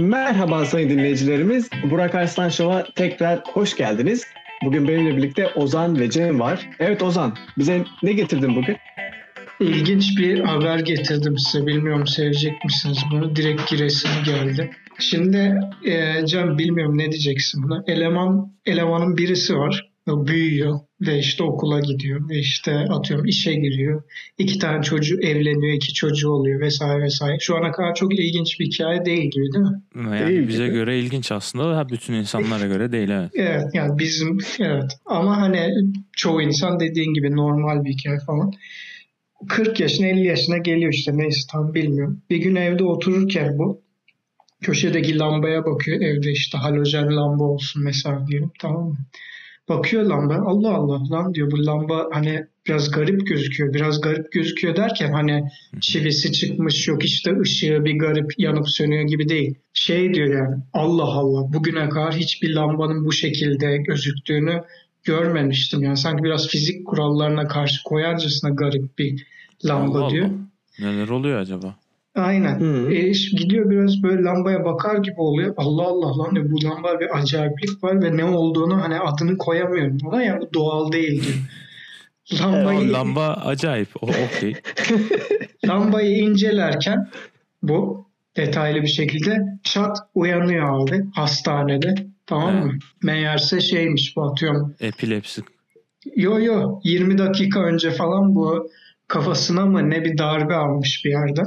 Merhaba sayın dinleyicilerimiz. Burak Arslan Show'a tekrar hoş geldiniz. Bugün benimle birlikte Ozan ve Cem var. Evet Ozan, bize ne getirdin bugün? İlginç bir haber getirdim size. Bilmiyorum sevecek misiniz bunu? Direkt giresim geldi. Şimdi e, Cem bilmiyorum ne diyeceksin buna. Eleman, elemanın birisi var. Büyüyor ve işte okula gidiyor ve işte atıyorum işe giriyor. İki tane çocuğu evleniyor, iki çocuğu oluyor vesaire vesaire. Şu ana kadar çok ilginç bir hikaye değil gibi değil mi? Yani Değil bize gibi. göre ilginç aslında da bütün insanlara göre değil evet. Evet yani bizim evet ama hani çoğu insan dediğin gibi normal bir hikaye falan. 40 yaşına 50 yaşına geliyor işte neyse tam bilmiyorum. Bir gün evde otururken bu köşedeki lambaya bakıyor evde işte halojen lamba olsun mesela diyelim tamam mı? Bakıyor lamba Allah Allah lan diyor bu lamba hani biraz garip gözüküyor. Biraz garip gözüküyor derken hani çivisi çıkmış yok işte ışığı bir garip yanıp sönüyor gibi değil. Şey diyor yani Allah Allah bugüne kadar hiçbir lambanın bu şekilde gözüktüğünü görmemiştim. Yani sanki biraz fizik kurallarına karşı koyarcasına garip bir lamba Allah diyor. Allah. Neler oluyor acaba? Aynen. Hı. E, iş- gidiyor biraz böyle lambaya bakar gibi oluyor. Allah Allah lan diyor, bu lamba bir acayiplik var ve ne olduğunu hani adını koyamıyorum ama ya bu doğal değil diyor. Lambayı, Lamba acayip. O okey. lambayı incelerken bu detaylı bir şekilde çat uyanıyor abi hastanede. Tamam mı? Meğerse şeymiş bu atıyorum. Epilepsi. Yo yo 20 dakika önce falan bu kafasına mı ne bir darbe almış bir yerde.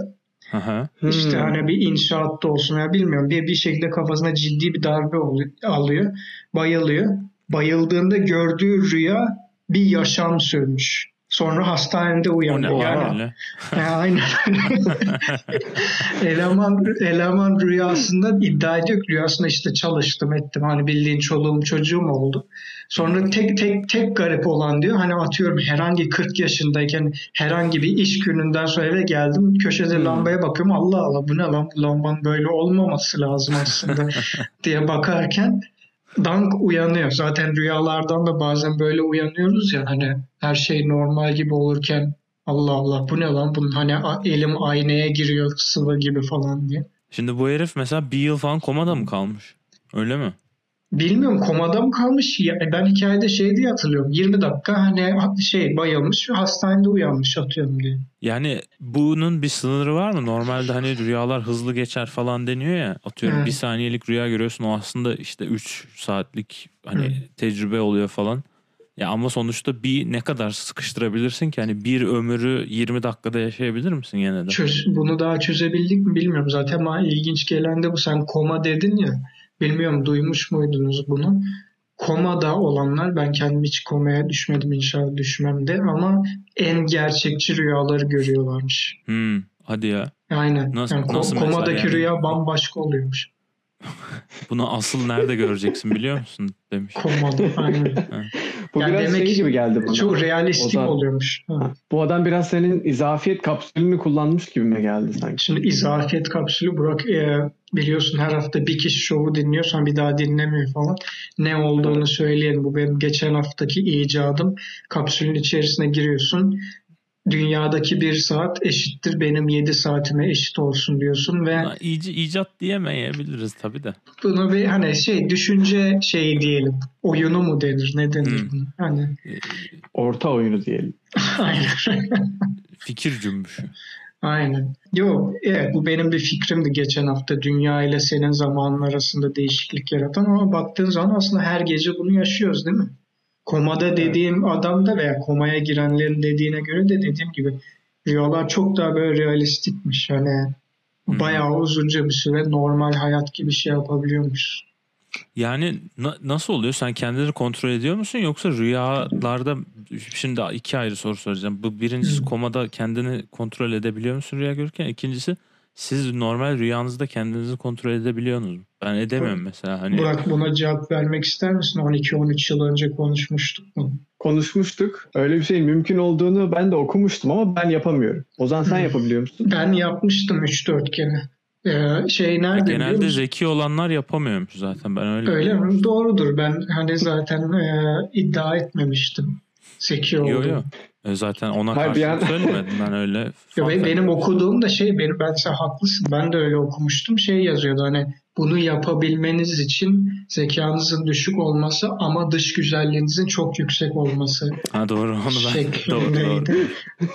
Aha. İşte Hmm. hani bir inşaatta olsun ya bilmiyorum bir, bir şekilde kafasına ciddi bir darbe oluyor, alıyor. Bayılıyor. Bayıldığında gördüğü rüya bir yaşam sürmüş. Sonra hastanede O ne Yani? Ha, aynen. eleman, eleman rüyasında iddia ediyor ki rüyasında işte çalıştım ettim. Hani bildiğin çoluğum çocuğum oldu. Sonra tek tek tek garip olan diyor hani atıyorum herhangi 40 yaşındayken herhangi bir iş gününden sonra eve geldim. Köşede Hmm. lambaya bakıyorum Allah Allah bu ne lan bu lambanın böyle olmaması lazım aslında diye bakarken dank uyanıyor. Zaten rüyalardan da bazen böyle uyanıyoruz ya hani her şey normal gibi olurken Allah Allah bu ne lan bunun hani elim aynaya giriyor sıvı gibi falan diye. Şimdi bu herif mesela bir yıl falan komada mı kalmış? Öyle mi? Bilmiyorum komada mı kalmış ya ben hikayede şey diye hatırlıyorum 20 dakika hani şey bayılmış hastanede uyanmış atıyorum diye. Yani bunun bir sınırı var mı? Normalde hani rüyalar hızlı geçer falan deniyor ya. Atıyorum Evet. bir saniyelik rüya görüyorsun o aslında işte 3 saatlik hani Hı. tecrübe oluyor falan. Ya ama sonuçta bir ne kadar sıkıştırabilirsin ki? Hani bir ömrü 20 dakikada yaşayabilir misin gene de? Çöz, bunu daha çözebildik mi bilmiyorum. Zaten bana ilginç gelen de bu. Sen koma dedin ya. Bilmiyorum duymuş muydunuz bunu? Komada olanlar ben kendim hiç komaya düşmedim inşallah düşmem de ama en gerçekçi rüyaları görüyorlarmış. Hmm, hadi ya. Aynen. Nasıl- yani ko- nasıl komadaki yani? rüya bambaşka oluyormuş. Bunu asıl nerede göreceksin biliyor musun demiş. Komada. Aynen. Bu Yani biraz demek şey ki gibi geldi bana. Çok realistik Ozan. oluyormuş. Ha. Bu adam biraz senin izafiyet kapsülünü kullanmış gibime geldi sanki. Şimdi izafiyet kapsülü Burak e, biliyorsun her hafta bir kişi şovu dinliyor sonra bir daha dinlemiyor falan. Ne olduğunu söyleyelim. Bu benim geçen haftaki icadım. Kapsülün içerisine giriyorsun. Dünyadaki bir saat eşittir benim 7 saatime eşit olsun diyorsun ve Buna ic- icat diyemeyebiliriz tabii de. bunu bir hani şey düşünce şeyi diyelim. Oyunu mu denir? Ne denir Hmm. buna? Hani Orta oyunu diyelim. aynen. Fikir cümbüşü. Aynen. Yok, evet bu benim bir fikrimdi geçen hafta dünya ile senin zamanın arasında değişiklik yaratan ama baktığın zaman aslında her gece bunu yaşıyoruz değil mi? Komada dediğim adam da veya komaya girenlerin dediğine göre de dediğim gibi rüyalar çok daha böyle realistikmiş. Hani Hı. bayağı uzunca bir süre normal hayat gibi şey yapabiliyormuş. Yani na- nasıl oluyor? Sen kendini kontrol ediyor musun yoksa rüyalarda şimdi iki ayrı soru soracağım. Bu birincisi Hı. komada kendini kontrol edebiliyor musun rüya görürken? İkincisi siz normal rüyanızda kendinizi kontrol edebiliyor musunuz? Ben edemiyorum mesela. Hani Burak buna cevap vermek ister misin? 12-13 yıl önce konuşmuştuk bunu. Konuşmuştuk. Öyle bir şeyin mümkün olduğunu ben de okumuştum ama ben yapamıyorum. Ozan sen Hı. yapabiliyor musun? Ben yapmıştım 3-4 kere. Ee, şey nerede biliyor genelde zeki olanlar yapamıyormuş zaten. Ben öyle Öyle mi? Doğrudur. Ben hani zaten e, iddia etmemiştim. Zeki oldum. yo. E Zaten ona Hayır, karşı an- söylemedim ben öyle. Yo, benim okuduğum da şey benim ben sen haklısın. Ben de öyle okumuştum. Şey yazıyordu hani bunu yapabilmeniz için zekanızın düşük olması ama dış güzelliğinizin çok yüksek olması Ha doğru onu ben doğru, doğru.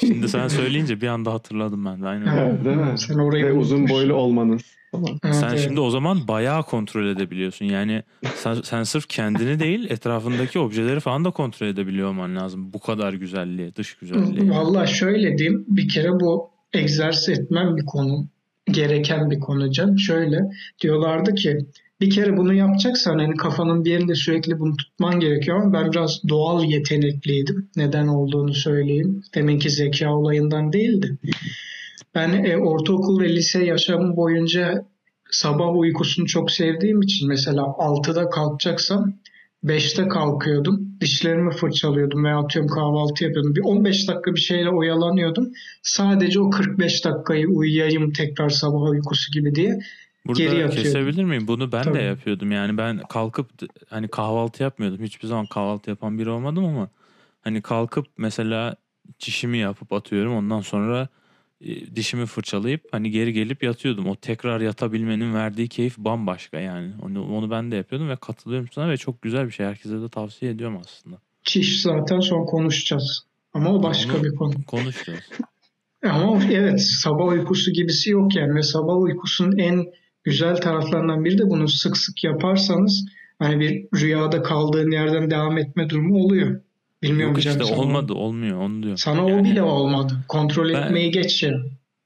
Şimdi sen söyleyince bir anda hatırladım ben de aynen. Evet. Değil mi? Sen orayı Ve uzun boylu olmanız. Evet, Sen evet. şimdi o zaman bayağı kontrol edebiliyorsun. Yani sen, sen sırf kendini değil etrafındaki objeleri falan da kontrol edebiliyor olman lazım. Bu kadar güzelliği, dış güzelliği. Valla şöyle diyeyim bir kere bu egzersiz etmem bir konu gereken bir konu Can. Şöyle diyorlardı ki bir kere bunu yapacaksan hani kafanın bir yerinde sürekli bunu tutman gerekiyor ben biraz doğal yetenekliydim. Neden olduğunu söyleyeyim. Deminki zeka olayından değildi. Ben e, ortaokul ve lise yaşamım boyunca sabah uykusunu çok sevdiğim için mesela 6'da kalkacaksam 5'te kalkıyordum. Dişlerimi fırçalıyordum veya atıyorum kahvaltı yapıyordum. Bir 15 dakika bir şeyle oyalanıyordum. Sadece o 45 dakikayı uyuyayım tekrar sabah uykusu gibi diye. Burada geri yatıyordum. kesebilir miyim? Bunu ben Tabii. de yapıyordum. Yani ben kalkıp hani kahvaltı yapmıyordum. Hiçbir zaman kahvaltı yapan biri olmadım ama hani kalkıp mesela çişimi yapıp atıyorum. Ondan sonra e, dişimi fırçalayıp hani geri gelip yatıyordum. O tekrar yatabilmenin verdiği keyif bambaşka yani. Onu, onu ben de yapıyordum ve katılıyorum sana ve çok güzel bir şey. Herkese de tavsiye ediyorum aslında. Çiş zaten son konuşacağız. Ama o başka Onu- bir konu. Konuşuyoruz. Ama evet sabah uykusu gibisi yok yani ve sabah uykusunun en güzel taraflarından biri de bunu sık sık yaparsanız hani bir rüyada kaldığın yerden devam etme durumu oluyor. Bilmiyorum Yok işte olmadı olmuyor onu diyor. Sana o Yani- bile olmadı. Kontrol Ben- etmeyi geç ya.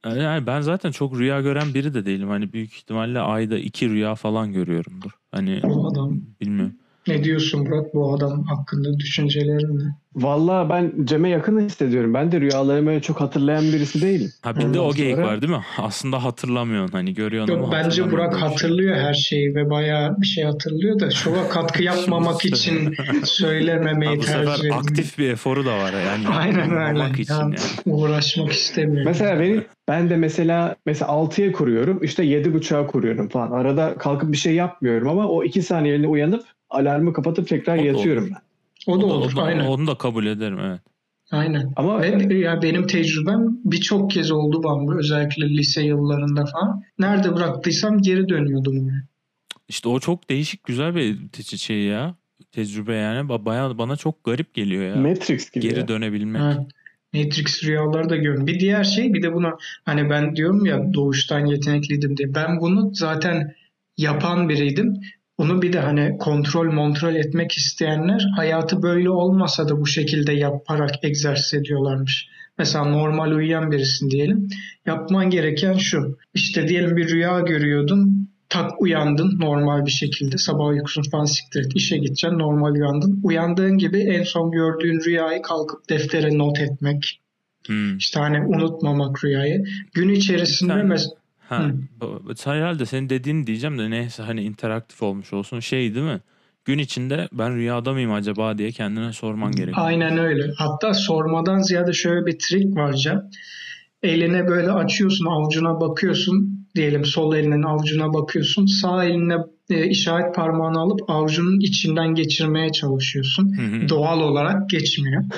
Yani ben zaten çok rüya gören biri de değilim. Hani büyük ihtimalle ayda iki rüya falan görüyorumdur. Hani adam. bilmiyorum. Ne diyorsun Murat bu adam hakkında düşüncelerin ne? Vallahi ben Cem'e yakın hissediyorum. Ben de rüyalarımı öyle çok hatırlayan birisi değilim. Ha bir de o geyik sonra- var değil mi? Aslında hatırlamıyorsun hani görüyorsun Yok, ama bence Burak hatırlıyor her şeyi ve bayağı bir şey hatırlıyor da şova katkı yapmamak için Ha, söylememeyi bu tercih sefer ediyor. aktif bir eforu da var yani. Aynen öyle. için yani. Uğraşmak istemiyor. Mesela benim ben de mesela mesela 6'ya kuruyorum işte 7.30'a kuruyorum falan. Arada kalkıp bir şey yapmıyorum ama o 2 saniyeliğine uyanıp alarmı kapatıp tekrar O yatıyorum olur. ben. o da O da- olur. da- aynen. Onu da kabul ederim evet. Aynen. Ama Ve ya benim tecrübem birçok kez oldu bana özellikle lise yıllarında falan. Nerede bıraktıysam geri dönüyordum. İşte o çok değişik güzel bir te- şey ya. Tecrübe yani. Ba- Bayağı bana çok garip geliyor ya. Matrix gibi. Geri ya. dönebilmek. Evet. Matrix rüyaları da görüyorum. Bir diğer şey bir de buna hani ben diyorum ya doğuştan yetenekliydim diye. Ben bunu zaten yapan biriydim. Bunu bir de hani kontrol kontrol etmek isteyenler hayatı böyle olmasa da bu şekilde yaparak egzersiz ediyorlarmış. Mesela normal uyuyan birisin diyelim. Yapman gereken şu. İşte diyelim bir rüya görüyordun. Tak uyandın normal bir şekilde. Sabah uykusunu falan siktir et. İşe gideceksin normal uyandın. Uyandığın gibi en son gördüğün rüyayı kalkıp deftere not etmek. Hmm. İşte hani unutmamak rüyayı. Gün içerisinde Sen- mes- Ha, Hı. herhalde senin dediğini diyeceğim de neyse hani interaktif olmuş olsun. Şey değil mi? Gün içinde ben rüyada mıyım acaba diye kendine sorman gerekiyor. Aynen öyle. Hatta sormadan ziyade şöyle bir trik var Can. Eline böyle açıyorsun, avucuna bakıyorsun. Diyelim sol elinin avucuna bakıyorsun. Sağ eline e, işaret parmağını alıp avucunun içinden geçirmeye çalışıyorsun. Hı hı. Doğal olarak geçmiyor.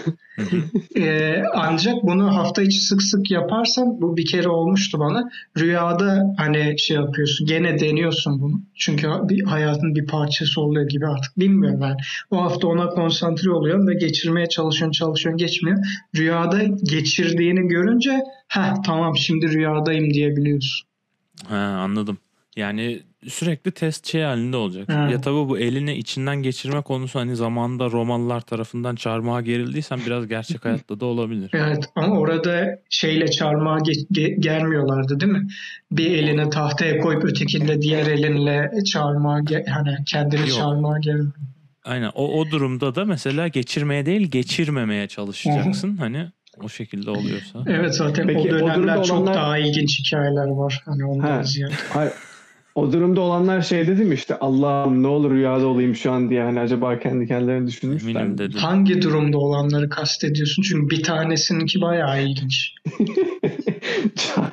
E, ancak bunu hafta içi sık sık yaparsan bu bir kere olmuştu bana. Rüyada hani şey yapıyorsun gene deniyorsun bunu. Çünkü bir hayatın bir parçası oluyor gibi artık bilmiyorum ben. O hafta ona konsantre oluyorsun ve geçirmeye çalışıyorsun çalışıyorsun geçmiyor. Rüyada geçirdiğini görünce ha tamam şimdi rüyadayım diyebiliyorsun. Ha, anladım. Yani sürekli test şey halinde olacak. Evet. Ya tabii bu elini içinden geçirme konusu hani zamanında Romalılar tarafından çarmıha gerildiysen biraz gerçek hayatta da olabilir. Evet ama orada şeyle çarmıha ge- ge- germiyorlardı değil mi? Bir elini tahtaya koyup ötekinde diğer elinle çarmıha ge- hani kendini Yok. çarmıha ger. Aynen o, o durumda da mesela geçirmeye değil geçirmemeye çalışacaksın. Hani o şekilde oluyorsa. Evet zaten Peki, o o dönemler durumda çok olanlar- daha ilginç hikayeler var. Hani ondan Ha. ziyade. O durumda olanlar şey dedi mi işte Allah'ım ne olur rüyada olayım şu an diye hani acaba kendi kendilerini düşünmüşler mi? dedim. Hangi durumda olanları kastediyorsun? Çünkü bir tanesininki bayağı ilginç. Ça-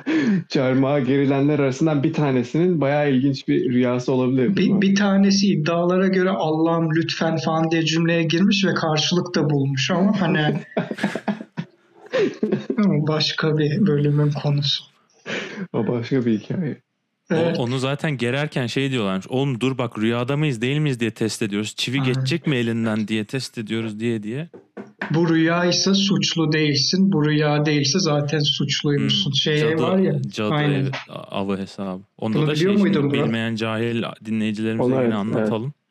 Çarmıha gerilenler arasından bir tanesinin bayağı ilginç bir rüyası olabilir Bir, bir tanesi iddialara göre Allah'ım lütfen falan diye cümleye girmiş ve karşılık da bulmuş ama hani ama başka bir bölümün konusu. O başka bir hikaye. Evet. onu zaten gererken şey diyorlarmış. Oğlum dur bak rüyada mıyız değil miyiz diye test ediyoruz. Çivi Aynen. geçecek mi elinden diye test ediyoruz diye diye. Bu rüya ise suçlu değilsin. Bu rüya değilse zaten suçluymuşsun. Hmm, Şey cadı, var ya. cadı aynen. avı hesabı. Onda Bunu da şey muydun bilmeyen cahil dinleyicilerimize Onu yine evet, anlatalım. Evet.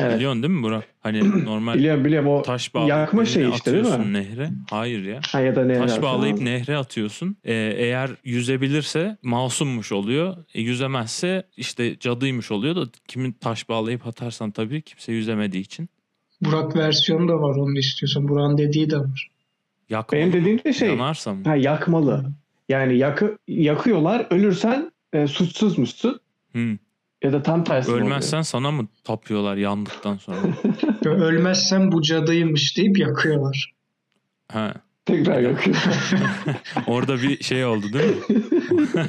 Biliyorsun değil mi Burak? Hani normal Biliyorum biliyorum o taş bağlayıp yakma birini şey işte değil mi? atıyorsun nehre. Hayır ya. ha, ya da ne Taş bağlayıp nehre atıyorsun. Ee, eğer yüzebilirse masummuş oluyor. E, yüzemezse işte cadıymış oluyor da kimin taş bağlayıp atarsan tabii kimse yüzemediği için. Burak versiyonu da var onu istiyorsan. Burak'ın dediği de var. Yakma. Benim dediğim de şey Yanarsam. ha, yakmalı. Yani yakı, yakıyorlar ölürsen e, suçsuzmuşsun Hı. Ya da tam tersi oluyor. Ölmezsen sana mı tapıyorlar yandıktan sonra? Ölmezsen bu cadıymış deyip yakıyorlar. ha. Tekrar yakıyor. Orada bir şey oldu değil mi?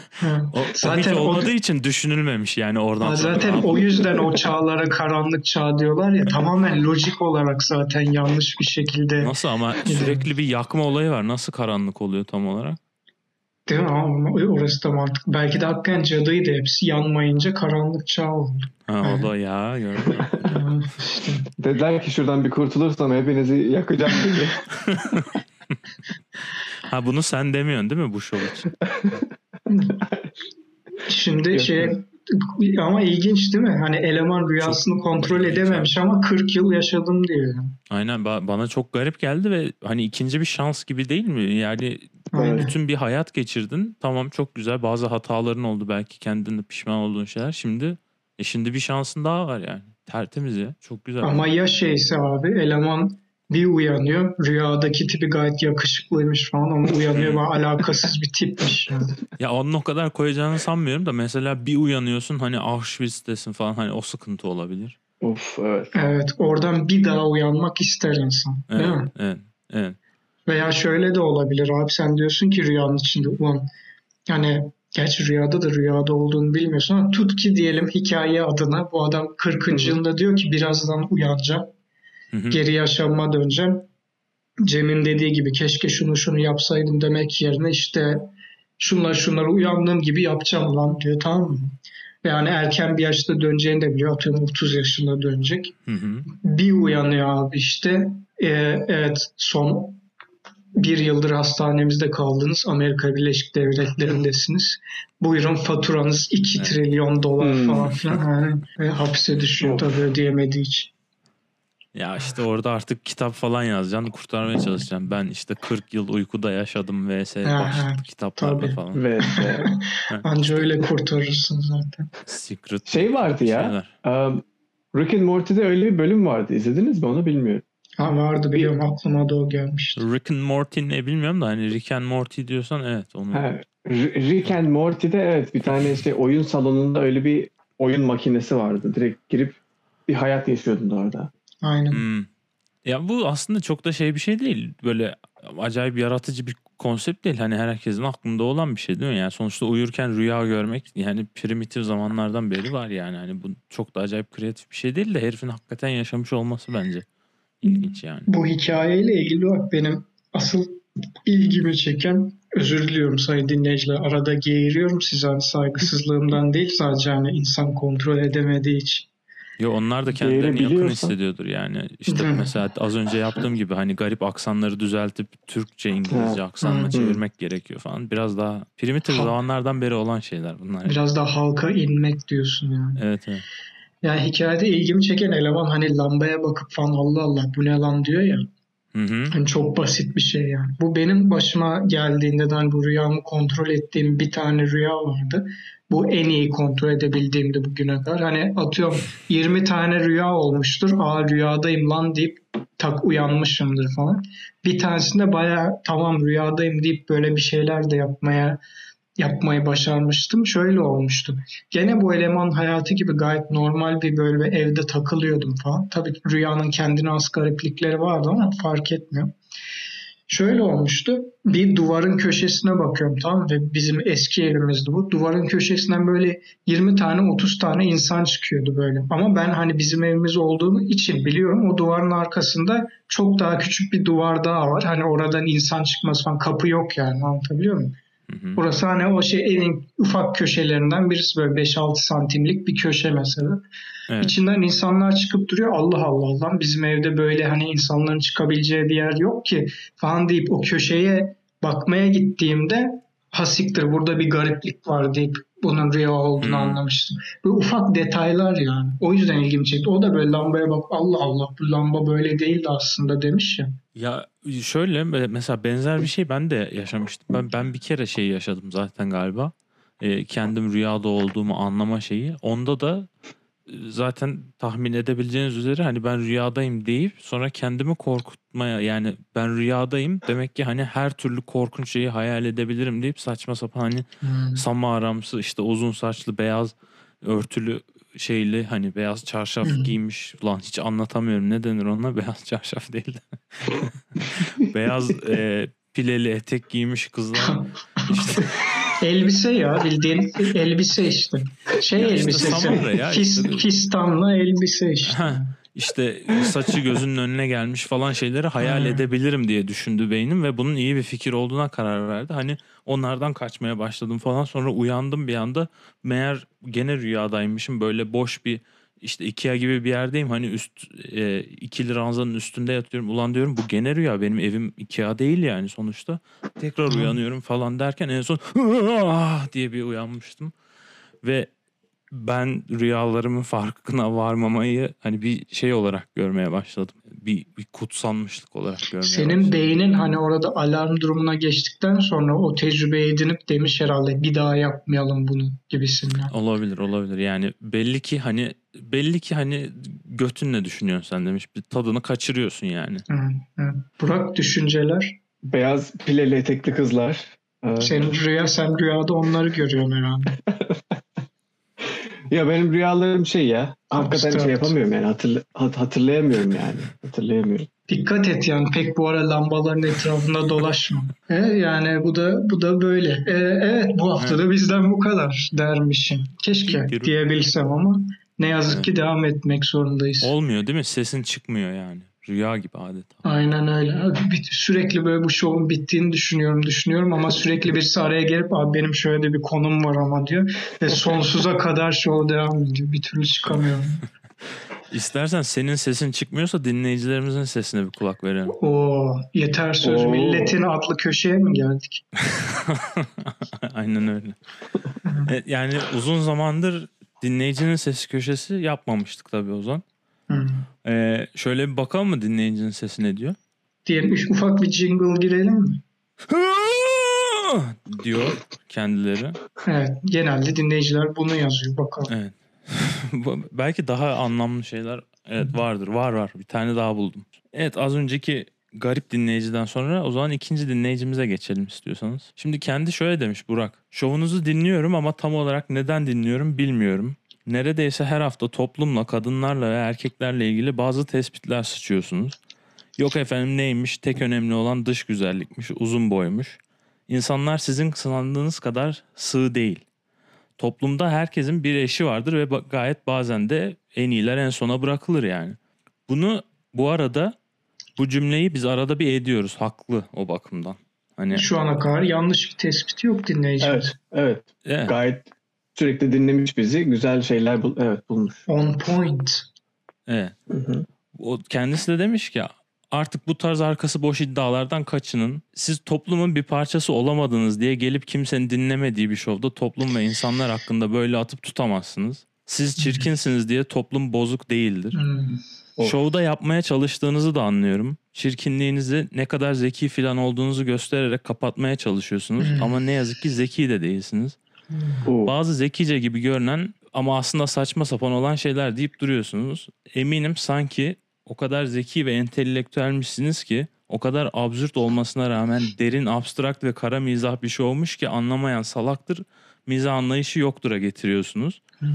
O, o Zaten hiç o- olmadığı için düşünülmemiş yani oradan Ha, sonra. zaten o yüzden o çağlara karanlık çağ diyorlar ya tamamen lojik olarak zaten yanlış bir şekilde Nasıl ama sürekli bir yakma olayı var. Nasıl karanlık oluyor tam olarak? Değil mi? Ama orası da mantıklı. Belki de hakikaten cadıydı hepsi yanmayınca karanlık çağ oldu. Ha, o da ya işte. Dediler ki şuradan bir kurtulursam hepinizi yakacağım diye. Ha bunu sen demiyorsun değil mi bu show için? Şimdi Yok, şey ama ilginç değil mi? Hani eleman rüyasını kontrol ilginç edememiş ama 40 yıl yaşadım diyor. Aynen ba- bana çok garip geldi ve hani ikinci bir şans gibi değil mi? Yani Aynen. bütün bir hayat geçirdin. Tamam çok güzel. Bazı hataların oldu belki kendinde pişman olduğun şeyler. Şimdi e şimdi bir şansın daha var yani. Tertemiz ya. Çok güzel. Ama ya şeyse abi eleman bir uyanıyor rüyadaki tipi gayet yakışıklıymış falan ama uyanıyor ve alakasız bir tipmiş. Yani. Ya onun o kadar koyacağını sanmıyorum da mesela bir uyanıyorsun hani Auschwitz'tesin falan hani o sıkıntı olabilir. of evet. Evet oradan bir daha uyanmak ister insan. Değil Evet, mi? evet, evet. Veya şöyle de olabilir abi sen diyorsun ki rüyanın içinde ulan yani gerçi rüyada da rüyada olduğunu bilmiyorsun ama tut ki diyelim hikaye adına bu adam 40. Hı hı. yılında diyor ki birazdan uyanacağım. Hı hı. Geri yaşamıma döneceğim. Cem'in dediği gibi keşke şunu şunu yapsaydım demek yerine işte şunlar şunları uyandığım gibi yapacağım lan diyor tamam mı? Yani erken bir yaşta döneceğini de biliyor. Atıyorum 30 yaşında dönecek. Hı hı. Bir uyanıyor abi işte. Ee, evet son bir yıldır hastanemizde kaldınız. Amerika Birleşik Devletleri'ndesiniz. Buyurun faturanız 2 Evet. trilyon dolar Hmm. falan filan. Yani, ve hapse düşüyor Of. tabii ödeyemediği için. Ya işte orada artık kitap falan yazacaksın, kurtarmaya çalışacaksın. Ben işte 40 yıl uykuda yaşadım vs. Başlıklı kitaplarda tabii. falan. Ve e, Anca öyle kurtarırsın zaten. Secret şey vardı ya. şeyler. um, Rick and Morty'de öyle bir bölüm vardı. İzlediniz mi onu bilmiyorum. Ha vardı biliyorum aklıma da o gelmişti. Rick and Morty ne bilmiyorum da hani Rick and Morty diyorsan evet onu. Ha, Rick and Morty'de evet bir tane işte oyun salonunda öyle bir oyun makinesi vardı. Direkt girip bir hayat yaşıyordun orada. Aynen. Hmm. Ya bu aslında çok da şey bir şey değil. Böyle acayip yaratıcı bir konsept değil. Hani herkesin aklında olan bir şey değil mi? Yani sonuçta uyurken rüya görmek yani primitif zamanlardan beri var yani. Hani bu çok da acayip kreatif bir şey değil de herifin hakikaten yaşamış olması bence ilginç yani. Bu hikayeyle ilgili bak benim asıl ilgimi çeken özür diliyorum sayın dinleyiciler arada geğiriyorum size hani saygısızlığımdan değil sadece hani insan kontrol edemediği için. Yo onlar da kendilerini yakın hissediyordur yani. İşte Hı. mesela az önce yaptığım gibi hani garip aksanları düzeltip Türkçe İngilizce aksanla Hı. çevirmek gerekiyor falan. Biraz daha primitif Ha. zamanlardan beri olan şeyler bunlar. Biraz da halka inmek diyorsun yani. Evet evet. Yani hikayede ilgimi çeken eleman hani lambaya bakıp falan Allah Allah bu ne lan diyor ya. Hı hı. Hani çok basit bir şey yani. Bu benim başıma geldiğinde de hani bu rüyamı kontrol ettiğim bir tane rüya vardı. Bu en iyi kontrol edebildiğimdi bugüne kadar. Hani atıyorum 20 tane rüya olmuştur. Aa rüyadayım lan deyip tak uyanmışımdır falan. Bir tanesinde bayağı tamam rüyadayım deyip böyle bir şeyler de yapmaya yapmayı başarmıştım. Şöyle olmuştu. Gene bu eleman hayatı gibi gayet normal bir böyle bir evde takılıyordum falan. Tabii rüyanın kendine az gariplikleri vardı ama fark etmiyor. Şöyle olmuştu. Bir duvarın köşesine bakıyorum mı? ve bizim eski evimizdi bu. Duvarın köşesinden böyle 20 tane 30 tane insan çıkıyordu böyle. Ama ben hani bizim evimiz olduğunu için biliyorum o duvarın arkasında çok daha küçük bir duvar daha var. Hani oradan insan çıkması falan kapı yok yani anlatabiliyor muyum? Hı. Burası hani o şey evin ufak köşelerinden birisi böyle 5-6 santimlik bir köşe mesela. Evet. İçinden insanlar çıkıp duruyor. Allah Allah lan bizim evde böyle hani insanların çıkabileceği bir yer yok ki falan deyip o köşeye bakmaya gittiğimde hasiktir burada bir gariplik var deyip bunun rüya olduğunu Hmm. anlamıştım. Böyle ufak detaylar yani. O yüzden ilgimi çekti. O da böyle lambaya bak Allah Allah bu lamba böyle değildi aslında demiş ya. Ya şöyle mesela benzer bir şey ben de yaşamıştım. Ben ben bir kere şey yaşadım zaten galiba. Ee, kendim rüyada olduğumu anlama şeyi. Onda da e, zaten tahmin edebileceğiniz üzere hani ben rüyadayım deyip sonra kendimi korkutmaya yani ben rüyadayım demek ki hani her türlü korkunç şeyi hayal edebilirim deyip saçma sapan hani samaramsı işte uzun saçlı beyaz örtülü şeyli hani beyaz çarşaf giymiş. Ulan hiç anlatamıyorum ne denir ona beyaz çarşaf değil de. beyaz e, pileli etek giymiş kızlar. İşte, Elbise ya bildiğin elbise işte. Şey Ya işte elbisesi. Samara ya Fis, işte. fistanlı elbise işte. ha, işte saçı gözünün önüne gelmiş falan şeyleri hayal Hı. edebilirim diye düşündü beynim ve bunun iyi bir fikir olduğuna karar verdi. Hani onlardan kaçmaya başladım falan sonra uyandım bir anda meğer gene rüyadaymışım böyle boş bir işte Ikea gibi bir yerdeyim hani üst e, ikili ranzanın üstünde yatıyorum ulan diyorum bu gene rüya benim evim Ikea değil yani sonuçta tekrar Hı. uyanıyorum falan derken en son "Ah!" diye bir uyanmıştım ve ben rüyalarımın farkına varmamayı hani bir şey olarak görmeye başladım. Bir, bir kutsanmışlık olarak görmeye Senin başladım. beynin hani orada alarm durumuna geçtikten sonra o tecrübeyi edinip demiş herhalde bir daha yapmayalım bunu gibisinden. Olabilir olabilir yani belli ki hani belli ki hani götünle düşünüyorsun sen demiş bir tadını kaçırıyorsun yani. Hı, hı. Burak düşünceler. Beyaz pileli etekli kızlar. Ee, Senin rüya sen rüyada onları görüyorsun herhalde. Ya benim rüyalarım şey ya. Hakikaten Abstrakt. şey yapamıyorum yani. Hatırla- hat- hatırlayamıyorum yani. Hatırlayamıyorum. Dikkat et yani pek bu ara lambaların etrafında dolaşma. E, yani bu da bu da böyle. E, evet bu hafta da bizden bu kadar dermişim. Keşke diyebilsem ama ne yazık ki devam etmek zorundayız. Olmuyor değil mi? Sesin çıkmıyor yani. Rüya gibi adeta. Aynen öyle. Sürekli böyle bu şovun bittiğini düşünüyorum, düşünüyorum ama sürekli birisi araya gelip abi benim şöyle de bir konum var ama diyor. Ve sonsuza kadar şov devam ediyor. Bir türlü çıkamıyorum. İstersen senin sesin çıkmıyorsa dinleyicilerimizin sesine bir kulak verelim. Oo, yeter söz Oo. milletin adlı köşeye mi geldik? Aynen öyle. E, yani uzun zamandır dinleyicinin sesi köşesi yapmamıştık tabii o zaman. Hmm. E, şöyle bir bakalım mı dinleyicinin sesi ne diyor? Diyelim ufak bir jingle girelim mi? diyor kendileri. Evet, genelde dinleyiciler bunu yazıyor bakalım. Evet. Belki daha anlamlı şeyler evet vardır. Var var. Bir tane daha buldum. Evet az önceki garip dinleyiciden sonra o zaman ikinci dinleyicimize geçelim istiyorsanız. Şimdi kendi şöyle demiş Burak. Şovunuzu dinliyorum ama tam olarak neden dinliyorum bilmiyorum. Neredeyse her hafta toplumla, kadınlarla ve erkeklerle ilgili bazı tespitler sıçıyorsunuz. Yok efendim neymiş, tek önemli olan dış güzellikmiş, uzun boymuş. İnsanlar sizin sandığınız kadar sığ değil. Toplumda herkesin bir eşi vardır ve gayet bazen de en iyiler en sona bırakılır yani. Bunu bu arada bu cümleyi biz arada bir ediyoruz haklı o bakımdan. Hani Şu ana kadar yanlış bir tespit yok dinleyicimiz. Evet. Evet. evet, Gayet sürekli dinlemiş bizi. Güzel şeyler bul evet bulmuş. On point. evet. Hı hı. O kendisi de demiş ki artık bu tarz arkası boş iddialardan kaçının. Siz toplumun bir parçası olamadınız diye gelip kimsenin dinlemediği bir şovda toplum ve insanlar hakkında böyle atıp tutamazsınız. Siz çirkinsiniz diye toplum bozuk değildir. Hmm. Şovda yapmaya çalıştığınızı da anlıyorum. Çirkinliğinizi ne kadar zeki falan olduğunuzu göstererek kapatmaya çalışıyorsunuz. Hmm. Ama ne yazık ki zeki de değilsiniz. Oo. Bazı zekice gibi görünen ama aslında saçma sapan olan şeyler deyip duruyorsunuz. Eminim sanki o kadar zeki ve entelektüelmişsiniz ki o kadar absürt olmasına rağmen derin, abstrakt ve kara mizah bir şey olmuş ki anlamayan salaktır, mizah anlayışı yoktur'a getiriyorsunuz. Hmm.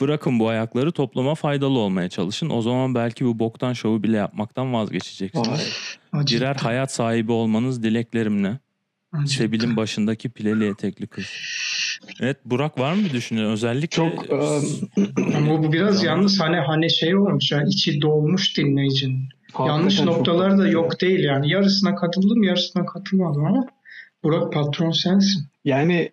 Bırakın bu ayakları topluma faydalı olmaya çalışın. O zaman belki bu boktan şovu bile yapmaktan vazgeçeceksiniz. Birer hayat sahibi olmanız dileklerimle. Sebil'in başındaki pileli etekli kız. Evet Burak var mı düşünce? Özellikle Çok Ama bu biraz yalnız hani hani şey olmuş yani içi dolmuş dinleyicinin. Yanlış çok- noktaları da yok değil yani. Yarısına katıldım yarısına katılmadım ama Burak patron sensin. Yani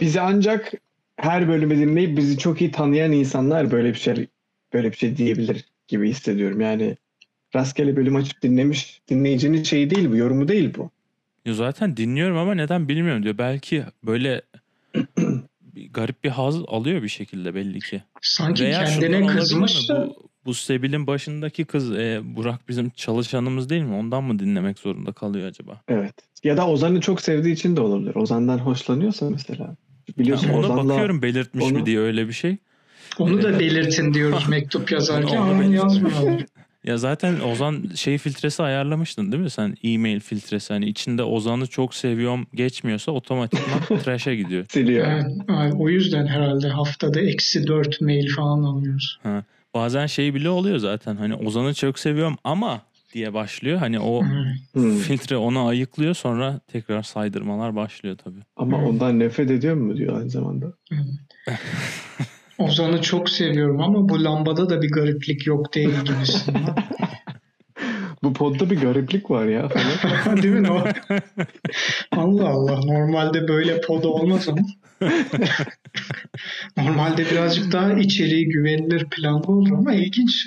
bizi ancak her bölümü dinleyip bizi çok iyi tanıyan insanlar böyle bir şey böyle bir şey diyebilir gibi hissediyorum. Yani rastgele bölüm açıp dinlemiş dinleyicinin şeyi değil bu, yorumu değil bu. Ya zaten dinliyorum ama neden bilmiyorum diyor. Belki böyle bir garip bir haz alıyor bir şekilde belli ki. Sanki Veya şundan kendine olabilir kızmış mi? da Bu, bu Sebil'in başındaki kız e, Burak bizim çalışanımız değil mi? Ondan mı dinlemek zorunda kalıyor acaba? Evet. Ya da Ozan'ı çok sevdiği için de olabilir. Ozan'dan hoşlanıyorsa mesela. Biliyorsun Ya ona Ozan'la bakıyorum belirtmiş onu- mi diye öyle bir şey. onu da belirtin diyoruz mektup yazarken Onu ama belirtin. yazmıyorlar. Ya zaten Ozan şey filtresi ayarlamıştın değil mi sen? E-mail filtresi hani içinde Ozan'ı çok seviyorum geçmiyorsa otomatikman trash'e gidiyor. siliyor. Evet, evet, o yüzden herhalde haftada eksi 4 mail falan alıyoruz. Bazen şey bile oluyor zaten hani Ozan'ı çok seviyorum ama diye başlıyor. Hani o Hmm. Filtre onu ayıklıyor sonra tekrar saydırmalar başlıyor tabii. Ama Hmm. ondan nefret ediyor mu diyor aynı zamanda. Ozan'ı çok seviyorum ama bu lambada da bir gariplik yok değil gibisinden. Bu podda bir gariplik var ya falan. Değil mi? O? Allah Allah. Normalde böyle pod olmaz ama. Normalde birazcık daha içeriği güvenilir planlı olur ama ilginç.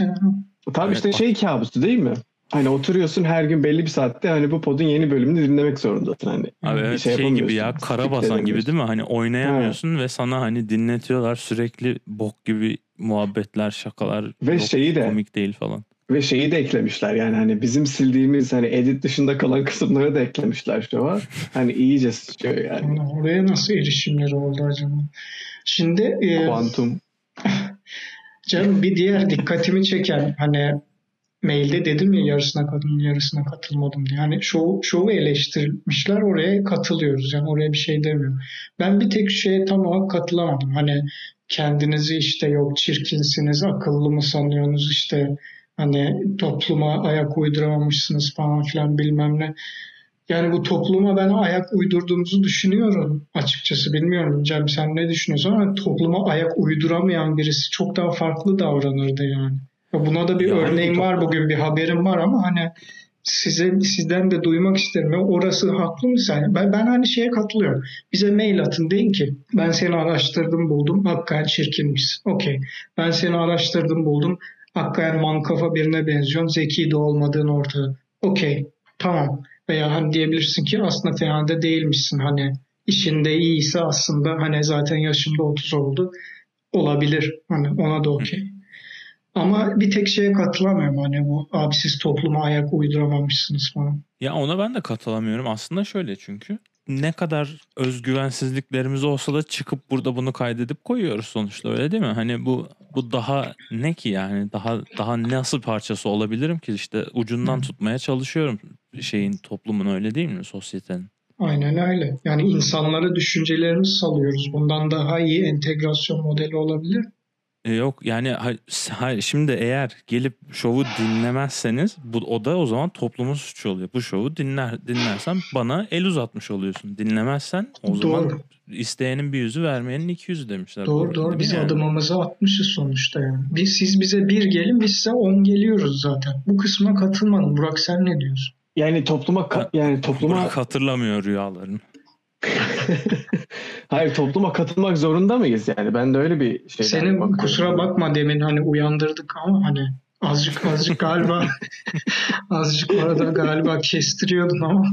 Tabii Evet, işte bak- şey kabusu değil mi? Hani oturuyorsun her gün belli bir saatte hani bu podun yeni bölümünü dinlemek zorundasın hani. Abi Bir evet şey şey, gibi ya karabasan gibi edemiyorsun. değil mi? Hani oynayamıyorsun ve sana hani dinletiyorlar sürekli bok gibi muhabbetler, şakalar. Ve yok, şeyi de- komik değil falan. Ve şeyi de eklemişler yani hani bizim sildiğimiz hani edit dışında kalan kısımları da eklemişler şu an. Hani iyice sıçıyor yani. Yani oraya nasıl erişimleri oldu acaba? Şimdi e, Kuantum. canım bir diğer dikkatimi çeken hani mailde dedim ya yarısına katıldım yarısına katılmadım diye. Yani şov, şovu eleştirmişler oraya katılıyoruz. Yani oraya bir şey demiyorum. Ben bir tek şeye tam olarak katılamadım. Hani kendinizi işte yok çirkinsiniz, akıllı mı sanıyorsunuz işte hani topluma ayak uyduramamışsınız falan filan bilmem ne. Yani bu topluma ben ayak uydurduğumuzu düşünüyorum açıkçası. Bilmiyorum Cem sen ne düşünüyorsun ama topluma ayak uyduramayan birisi çok daha farklı davranırdı yani. Buna da bir Ya örneğim var bugün bir haberim var ama hani size sizden de duymak isterim. Orası haklı mı sen? Ben, ben hani şeye katılıyorum. Bize mail atın deyin ki ben seni araştırdım buldum. Hakikaten çirkinmişsin. Okey. Ben seni araştırdım buldum. Hakikaten mankafa birine benziyorsun. Zeki de olmadığın ortada. Okey. Tamam. Veya hani diyebilirsin ki aslında fena da değilmişsin. Hani işinde iyiyse aslında hani zaten yaşında 30 oldu. Olabilir. Hani ona da okey. Ama bir tek şeye katılamıyorum hani bu abi siz topluma ayak uyduramamışsınız falan. Ya ona ben de katılamıyorum. Aslında şöyle çünkü ne kadar özgüvensizliklerimiz olsa da çıkıp burada bunu kaydedip koyuyoruz sonuçta öyle değil mi? Hani bu bu daha ne ki yani daha daha nasıl parçası olabilirim ki işte ucundan tutmaya çalışıyorum şeyin toplumun öyle değil mi sosyetenin? Aynen öyle. Yani insanlara düşüncelerimizi salıyoruz. Bundan daha iyi entegrasyon modeli olabilir. E, yok yani ha- ha- şimdi eğer gelip şovu dinlemezseniz bu o da o zaman toplumun suçu oluyor. Bu şovu dinler dinlersen bana el uzatmış oluyorsun. Dinlemezsen o zaman Doğru. isteyenin bir yüzü vermeyenin iki yüzü demişler. Doğru doğru. Biz yani? adımımızı atmışız sonuçta yani. Biz, siz bize bir gelin biz size on geliyoruz zaten. Bu kısmına katılmadım. Burak sen ne diyorsun? Yani topluma ka- yani topluma Burak hatırlamıyor rüyalarını. hayır topluma katılmak zorunda mıyız yani? Ben de öyle bir şey. Senin kusura bakma demin hani uyandırdık ama hani azıcık azıcık galiba azıcık orada galiba kestiriyordun ama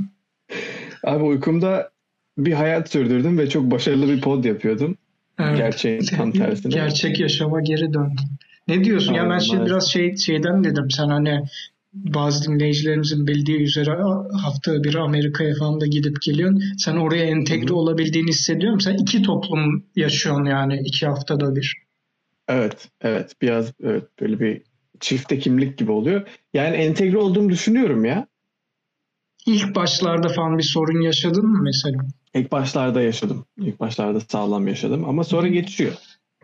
Abi uykumda bir hayat sürdürdüm ve çok başarılı bir pod yapıyordum. evet. Gerçeğin tam tersine. Gerçek yaşama geri döndün. Ne diyorsun? ya ben Aynen, şimdi biraz şey şeyden dedim. Sen hani bazı dinleyicilerimizin bildiği üzere hafta bir Amerika'ya falan da gidip geliyorsun. Sen oraya entegre olabildiğini hissediyorum. Sen iki toplum yaşıyorsun yani iki haftada bir. Evet, evet. Biraz evet, böyle bir çifte kimlik gibi oluyor. Yani entegre olduğumu düşünüyorum ya. İlk başlarda falan bir sorun yaşadın mı mesela? İlk başlarda yaşadım. İlk başlarda sağlam yaşadım ama sonra geçiyor.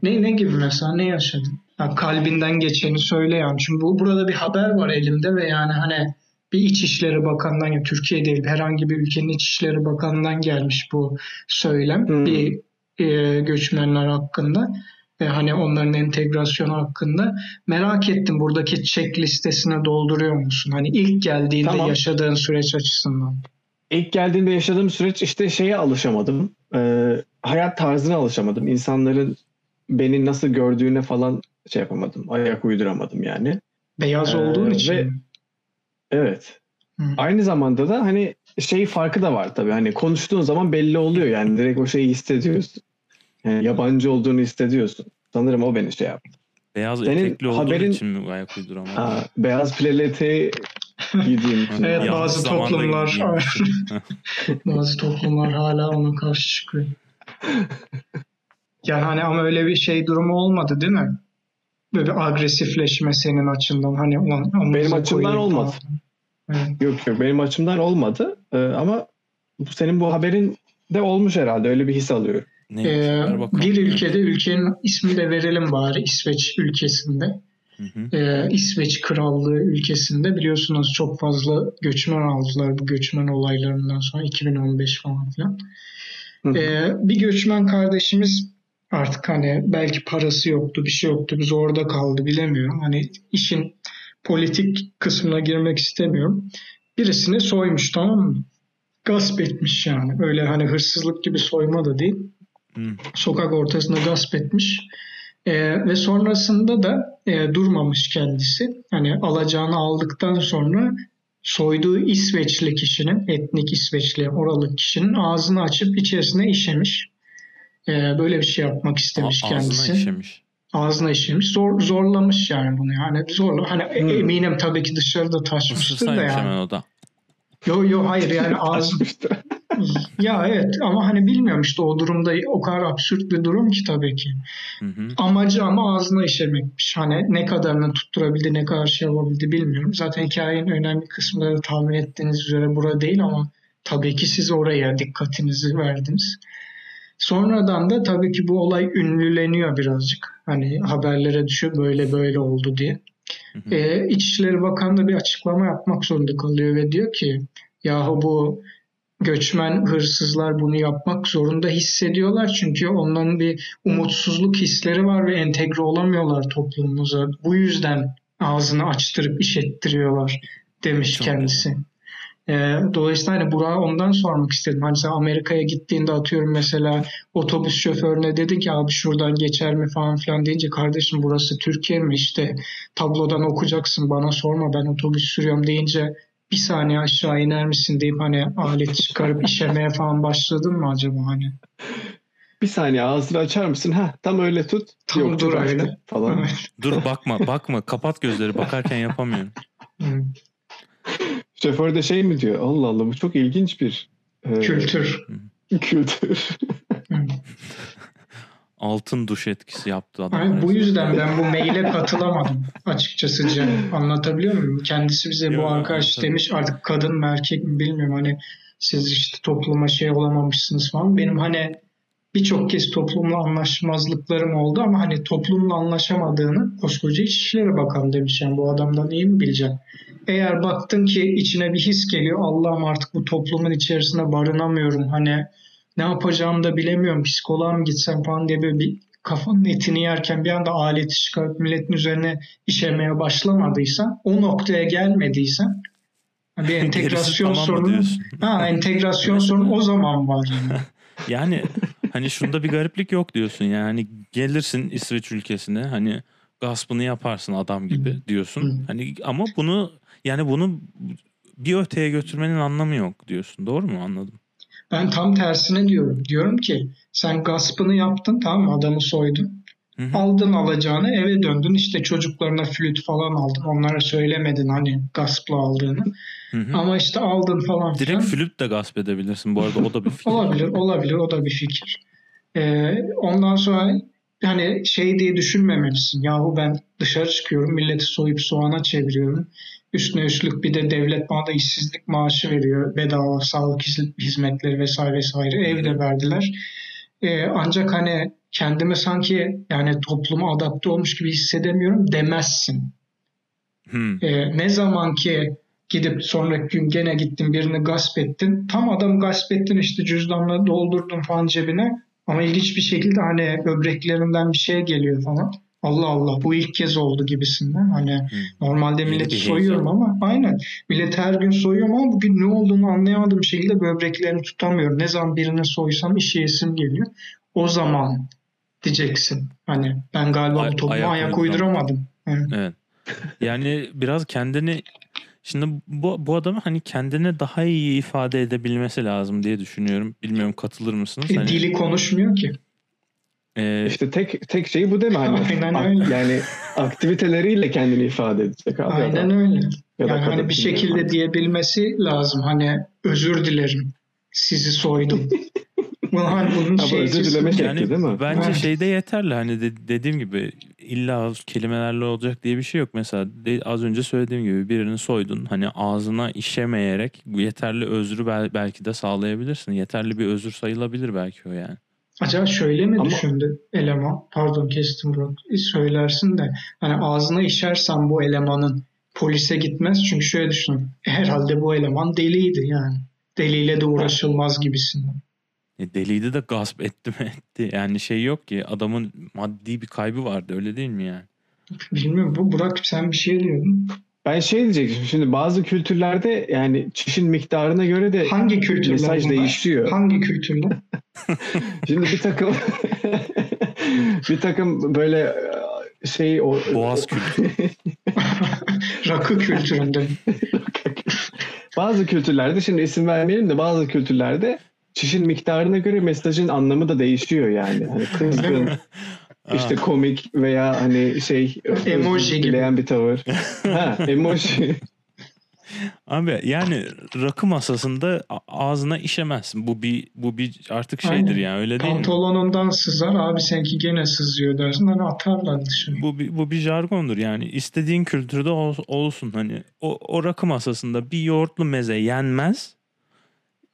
Ne ne gibi mesela ne yaşadın? Ya kalbinden geçeni söyle yani. Çünkü bu, burada bir haber var elimde ve yani hani bir İçişleri Bakanı'ndan ya Türkiye değil herhangi bir ülkenin İçişleri Bakanı'ndan gelmiş bu söylem Hmm. bir e, göçmenler hakkında ve hani onların entegrasyonu hakkında merak ettim buradaki check listesine dolduruyor musun? Hani ilk geldiğinde Tamam. yaşadığın süreç açısından. ilk geldiğimde yaşadığım süreç işte şeye alışamadım. Ee, hayat tarzına alışamadım. İnsanların beni nasıl gördüğüne falan şey yapamadım. Ayak uyduramadım yani. Beyaz Ee, olduğun için. ve- mi? Evet. Hı. Aynı zamanda da hani şey farkı da var tabii. Hani konuştuğun zaman belli oluyor yani direkt o şeyi hissediyorsun. Yani yabancı olduğunu hissediyorsun. Sanırım o beni şey yaptı. Beyaz Senin etekli olduğun haberin- için mi ayak uyduramadım? Ha, beyaz plelete giydiğim için. Evet, bazı toplumlar-. Bazı toplumlar hala ona karşı çıkıyor. Yani hani ama öyle bir şey durumu olmadı değil mi? Böyle bir agresifleşme senin açından hani ulan Benim açımdan olmadı. Evet. Yok yok benim açımdan olmadı. Ee, ama bu senin bu haberin de olmuş herhalde. Öyle bir his alıyorum. Neymiş? Ee, bir ülkede ülkenin ismini de verelim bari İsveç ülkesinde. Hı hı. Ee, İsveç Krallığı ülkesinde biliyorsunuz çok fazla göçmen aldılar bu göçmen olaylarından sonra 2015 falan filan. Hı hı. Ee, bir göçmen kardeşimiz artık hani belki parası yoktu bir şey yoktu biz orada kaldı bilemiyorum. Hani işin politik kısmına girmek istemiyorum. Birisini soymuş tamam mı? Gasp etmiş yani. Öyle hani hırsızlık gibi soyma da değil Hı. sokak ortasında gasp etmiş. Ee, ve sonrasında da e, durmamış kendisi. Hani alacağını aldıktan sonra soyduğu İsveçli kişinin, etnik İsveçli oralı kişinin ağzını açıp içerisine işemiş. Ee, böyle bir şey yapmak istemiş A- kendisi. Ağzına işemiş. Ağzına işemiş. Zor, zorlamış yani bunu. Yani zorla. Hani e- Hmm. eminim tabii ki dışarıda taşmıştır da yani. hemen o da. Yo yo hayır yani Açmıştır. ya evet ama hani bilmiyorum işte o durumda o kadar absürt bir durum ki tabii ki. Hı hı. Amacı ama ağzına işemekmiş. Hani ne kadarını tutturabildi, ne kadar şey yapabildi bilmiyorum. Zaten hikayenin önemli kısımları tahmin ettiğiniz üzere bura değil ama tabii ki siz oraya dikkatinizi verdiniz. Sonradan da tabii ki bu olay ünlüleniyor birazcık. Hani haberlere düşüyor böyle böyle oldu diye. Hı hı. Ee, İçişleri Bakanı bir açıklama yapmak zorunda kalıyor ve diyor ki yahu bu göçmen hırsızlar bunu yapmak zorunda hissediyorlar çünkü onların bir umutsuzluk hisleri var ve entegre olamıyorlar toplumumuza. Bu yüzden ağzını açtırıp iş ettiriyorlar demiş Çok kendisi. Ee, dolayısıyla hani Burak'a ondan sormak istedim. Hani sen Amerika'ya gittiğinde atıyorum mesela otobüs şoförüne dedi ki abi şuradan geçer mi falan filan deyince kardeşim burası Türkiye mi işte tablodan okuyacaksın bana sorma ben otobüs sürüyorum deyince bir saniye aşağı iner misin deyip hani alet çıkarıp işemeye falan başladın mı acaba hani? Bir saniye ağzını açar mısın? Ha tam öyle tut. Tam Yok, dur öyle. Falan. Dur bakma bakma kapat gözleri bakarken yapamıyorum. Şoför de şey mi diyor? Allah Allah bu çok ilginç bir e, Kültür. kültür. Altın duş etkisi yaptı adam. Yani bu yüzden ben bu maile katılamadım açıkçası Cem. Anlatabiliyor muyum? Kendisi bize Yo, bu arkadaş anladım. demiş artık kadın mı erkek mi bilmiyorum hani siz işte topluma şey olamamışsınız falan. Benim hani birçok kez toplumla anlaşmazlıklarım oldu ama hani toplumla anlaşamadığını koskoca İçişleri Bakanı demiş yani bu adamdan iyi mi bileceksin? Eğer baktın ki içine bir his geliyor Allah'ım artık bu toplumun içerisinde barınamıyorum hani ne yapacağımı da bilemiyorum psikoloğa mı gitsem falan diye böyle bir kafanın etini yerken bir anda aleti çıkarıp milletin üzerine işemeye başlamadıysan o noktaya gelmediysen bir entegrasyon tamam sorunu ha entegrasyon sorunu o zaman var yani. Yani hani şunda bir gariplik yok diyorsun yani gelirsin İsveç ülkesine hani gaspını yaparsın adam gibi diyorsun. Hani ama bunu yani bunu bir öteye götürmenin anlamı yok diyorsun. Doğru mu anladım? Ben tam tersine diyorum. Diyorum ki sen gaspını yaptın tamam mı? Adamı soydun. Hı hı. Aldın alacağını eve döndün işte çocuklarına flüt falan aldın. Onlara söylemedin hani gaspla aldığını. Hı hı. Ama işte aldın falan. Direkt flüt de gasp edebilirsin bu arada o da bir fikir. Olabilir, olabilir. O da bir fikir. Ee, ondan sonra hani şey diye düşünmemelisin. Yahu ben dışarı çıkıyorum, milleti soyup soğana çeviriyorum. Üstüne üstlük bir de devlet bana da işsizlik maaşı veriyor. Bedava sağlık hiz- hizmetleri vesaire vesaire. Evde verdiler. Ee, ancak hani kendimi sanki yani topluma adapte olmuş gibi hissedemiyorum demezsin. Hı. Ee, ne zaman ki gidip sonraki gün gene gittin birini gasp ettin. Tam adam gasp ettin işte cüzdanla doldurdun falan cebine. Ama ilginç bir şekilde hani böbreklerinden bir şey geliyor falan. Allah Allah bu ilk kez oldu gibisinden. Hani normalde Yeni milleti bir soyuyorum ama aynen. Millet her gün soyuyorum ama bugün ne olduğunu anlayamadığım şekilde böbreklerini tutamıyorum. Ne zaman birini soysam işe yesim geliyor. O zaman diyeceksin. Hani ben galiba Ay- bu topluma ayak ayak, uyduramadım. Evet. Evet. Yani biraz kendini şimdi bu, bu adamı hani kendini daha iyi ifade edebilmesi lazım diye düşünüyorum. Bilmiyorum katılır mısınız? E, Hani, dili konuşmuyor ki. e, İşte tek tek şey bu değil mi? Hani Aynen ak- öyle. Yani aktiviteleriyle kendini ifade edecek abi. Aynen adam. öyle. Ya da Yani hani bir şekilde diyebilmesi lazım. Hani özür dilerim. Sizi soydum. Bu hani bunun Ha, bu özür şeysi- dileme şekli yani değil mi? bence Evet. şeyde yeterli hani de- dediğim gibi illa kelimelerle olacak diye bir şey yok. Mesela de- az önce söylediğim gibi birini soydun hani ağzına işemeyerek yeterli özrü bel- belki de sağlayabilirsin. Yeterli bir özür sayılabilir belki o yani. Acaba şöyle mi Ama- düşündü eleman? Pardon kestim Burak. E, Söylersin de hani ağzına işersen bu elemanın polise gitmez. Çünkü şöyle düşün. Herhalde bu eleman deliydi yani. Deliyle de uğraşılmaz gibisinden. E, deliydi de gasp etti mi etti. Yani şey yok ki adamın maddi bir kaybı vardı öyle değil mi yani? Bilmiyorum. Bu Burak sen bir şey diyordun. Ben şey diyecektim. Şimdi bazı kültürlerde yani çişin miktarına göre de Hangi kültürler mesaj bunlar? değişiyor. Hangi kültürler? Şimdi bir takım bir takım böyle şey o Boğaz kültürü. Rakı kültüründe. bazı kültürlerde şimdi isim vermeyelim de bazı kültürlerde çişin miktarına göre mesajın anlamı da değişiyor yani. Hani kızgın, işte komik veya hani şey Emoji gibi. bir tavır. ha, emoji. Abi yani rakı masasında ağzına işemezsin. Bu bir bu bir artık şeydir Aynen. yani öyle değil mi? Pantolonundan sızar. Abi seninki gene sızıyor dersin. Hani atarlar dışarı. Bu bir, bu bir jargondur yani. İstediğin kültürde ol- olsun hani. O, o rakı masasında bir yoğurtlu meze yenmez.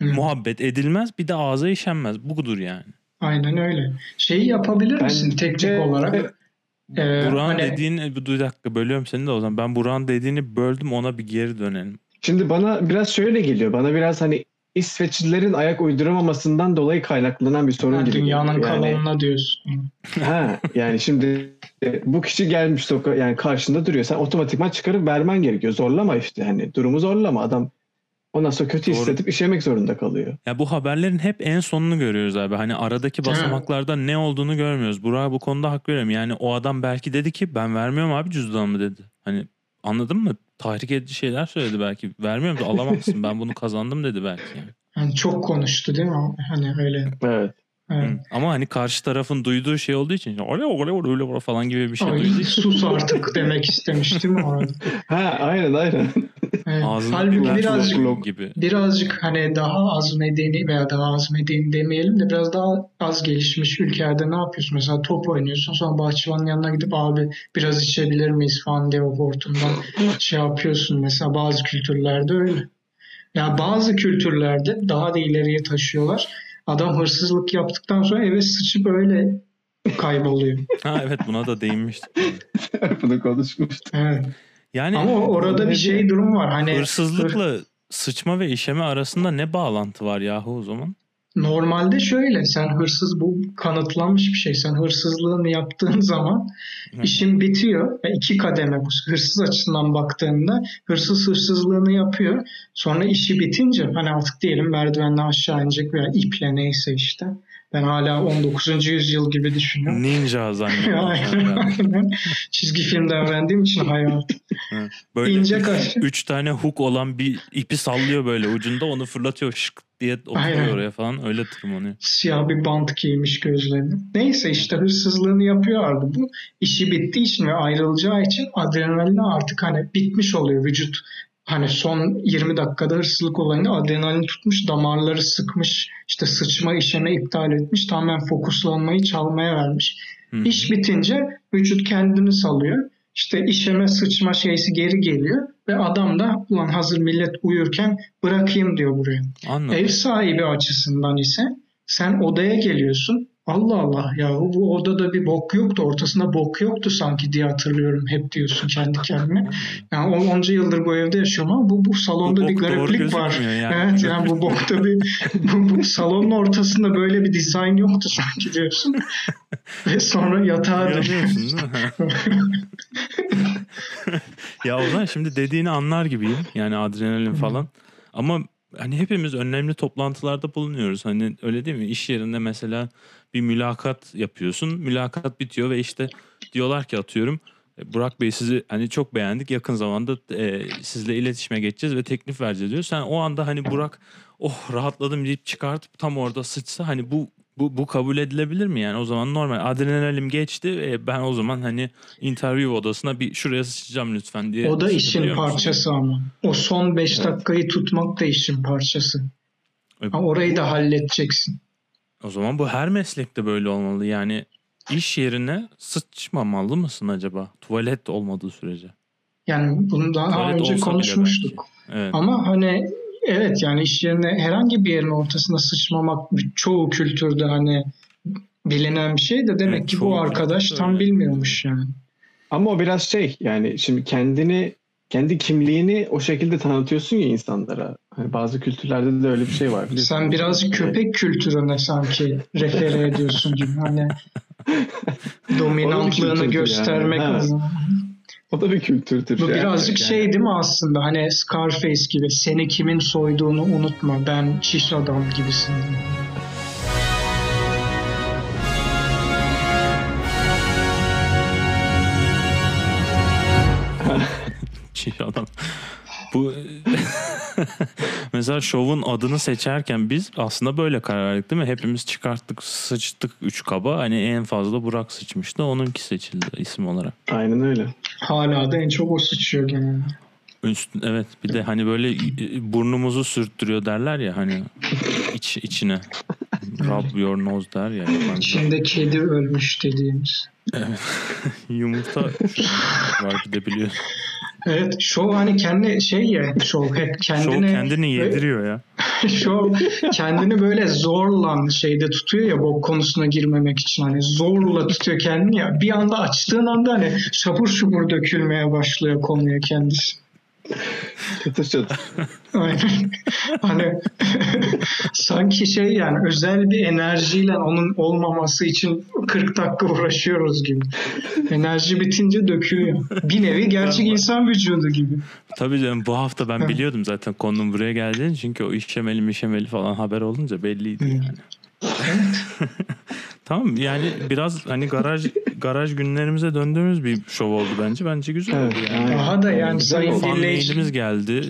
Muhabbet edilmez, bir de ağza işenmez. Budur yani. Aynen öyle. Şeyi yapabilir misin teknik Bence- olarak? Ee, Burak'ın hani dediğini bir dakika bölüyorum seni de o zaman. Ben Burak'ın dediğini böldüm ona bir geri dönelim. Şimdi bana biraz şöyle geliyor. Bana biraz hani İsveçlilerin ayak uyduramamasından dolayı kaynaklanan bir sorun ha, gibi. dünyanın. Yani- kalanına diyorsun. Ha yani şimdi e, bu kişi gelmiş soka yani karşında duruyor. Sen otomatikman çıkarıp vermen gerekiyor. Zorlama işte hani durumu zorlama adam. Ondan sonra kötü Doğru. hissedip işemek zorunda kalıyor. Ya bu haberlerin hep en sonunu görüyoruz abi. Hani aradaki basamaklarda ne olduğunu görmüyoruz. Burak'a bu konuda hak veriyorum. Yani o adam belki dedi ki ben vermiyorum abi cüzdanımı dedi. Hani anladın mı? Tahrik edici şeyler söyledi belki. Vermiyorum da alamazsın ben bunu kazandım dedi belki. Yani. Yani çok konuştu değil mi? Hani öyle. Evet. Evet. Ama hani karşı tarafın duyduğu şey olduğu için öyle öyle öyle falan gibi bir şey Ay, duyduğu için sus artık demek istemiş değil mi orada? Ha aynen aynen. Evet. ağzına Halbuki birazcık gibi. birazcık hani daha az medeni veya daha az medeni demeyelim de biraz daha az gelişmiş ülkelerde ne yapıyorsun? Mesela top oynuyorsun sonra bahçıvanın yanına gidip abi biraz içebilir miyiz falan diye o hortumdan şey yapıyorsun. Mesela bazı kültürlerde öyle. Ya bazı kültürlerde daha da ileriye taşıyorlar. Adam hırsızlık yaptıktan sonra eve sıçıp öyle kayboluyor. Ha evet buna da değinmiştik. Bunu konuşmuştuk. Evet. Yani Ama orada bir şey durum var. Hani hırsızlıkla sıçma ve işeme arasında ne bağlantı var yahu o zaman? Normalde şöyle sen hırsız bu kanıtlanmış bir şey. Sen hırsızlığını yaptığın zaman Hı. işin bitiyor. Ve iki kademe bu hırsız açısından baktığında hırsız hırsızlığını yapıyor. Sonra işi bitince hani artık diyelim merdivenden aşağı inecek veya iple neyse işte. Ben hala 19. yüzyıl gibi düşünüyorum. Ninja zannediyorum. aynen, aynen. Çizgi filmde öğrendiğim için hayal. Böyle İnecek üç, aşağı. üç tane hook olan bir ipi sallıyor böyle ucunda onu fırlatıyor şık diye oturuyor oraya falan öyle tırmanıyor. Siyah bir bant giymiş gözlerini. Neyse işte hırsızlığını yapıyor abi bu. İşi bittiği için ve ayrılacağı için adrenalini artık hani bitmiş oluyor vücut. Hani son 20 dakikada hırsızlık olayında adrenalin tutmuş, damarları sıkmış, işte sıçma, işeme iptal etmiş, tamamen fokuslanmayı çalmaya vermiş. Hı. İş bitince vücut kendini salıyor. İşte işeme sıçma şeysi geri geliyor ve adam da ulan hazır millet uyurken bırakayım diyor buraya. Anladım. Ev sahibi açısından ise sen odaya geliyorsun. Allah Allah ya bu odada bir bok yoktu. Ortasında bok yoktu sanki diye hatırlıyorum. Hep diyorsun kendi kendine. Yani on- onca yıldır bu evde yaşıyorum ama bu, bu salonda Bu bir gariplik var. yani. Evet yani bu bokta bir bu, bu salonun ortasında böyle bir dizayn yoktu sanki diyorsun. Ve sonra yatağa mi? ya o zaman şimdi dediğini anlar gibiyim. Yani adrenalin falan. Ama hani hepimiz önemli toplantılarda bulunuyoruz. Hani öyle değil mi? İş yerinde mesela bir mülakat yapıyorsun. Mülakat bitiyor ve işte diyorlar ki atıyorum "E, Burak Bey sizi hani çok beğendik. Yakın zamanda e, sizle iletişime geçeceğiz ve teklif vereceğiz diyor. Sen o anda hani Burak oh rahatladım deyip çıkartıp tam orada sıçsa hani bu bu, bu kabul edilebilir mi yani? O zaman normal adrenalin geçti ve ben o zaman hani interview odasına bir şuraya sıçacağım lütfen diye. O da işin sıkılıyor musun? parçası ama. O son 5 dakikayı tutmak da işin parçası. E, Ha, orayı da halledeceksin. O zaman bu her meslekte böyle olmalı. Yani iş yerine sıçmamalı mısın acaba? Tuvalet olmadığı sürece. Yani bunu daha Tuvalet önce konuşmuştuk. Evet. Ama hani evet yani iş yerine herhangi bir yerin ortasına sıçmamak çoğu kültürde hani bilinen bir şey de demek Evet, ki bu arkadaş tam öyle. bilmiyormuş yani. Ama o biraz şey yani şimdi kendini kendi kimliğini o şekilde tanıtıyorsun ya insanlara. Hani bazı kültürlerde de öyle bir şey var. biliyorsun. Sen biraz Hani- köpek kültürüne sanki refere ediyorsun gibi. Hani dominantlığını göstermek yani. Adına. O da bir kültürdür. Bu yani. birazcık Yani. şey değil mi aslında? Hani Scarface gibi seni kimin soyduğunu unutma. Ben çiş adam gibisin. Çiş adam. Bu mesela şovun adını seçerken biz aslında böyle karar verdik değil mi? Hepimiz çıkarttık, sıçtık üç kaba. Hani en fazla Burak sıçmıştı. Onunki seçildi isim olarak. Aynen öyle. Hala da en çok o sıçıyor genelde. Üst, evet bir de hani böyle e, burnumuzu sürttürüyor derler ya hani iç içine. Rub your nose der ya. İçinde kedi ölmüş dediğimiz. Yumurta var bir de biliyorsun. Evet şov hani kendi şey ya şov hep Şov kendini yediriyor ya. şov kendini böyle zorla şeyde tutuyor ya bu konusuna girmemek için hani zorla tutuyor kendini ya bir anda açtığın anda hani şapur şupur dökülmeye başlıyor konuya kendisi. Çatır çatır. Aynen. hani sanki şey yani özel bir enerjiyle onun olmaması için 40 dakika uğraşıyoruz gibi. Enerji bitince dökülüyor. Bir nevi gerçek insan vücudu gibi. Tabii canım bu hafta ben biliyordum zaten konunun buraya geldiğini. Çünkü o işemeli mişemeli falan haber olunca belliydi Evet. tamam yani biraz hani garaj garaj günlerimize döndüğümüz bir şov oldu bence. Bence güzel Evet, oldu yani. Daha da yani Güzel sayın oldu. Fan dinleyici mailimiz geldi.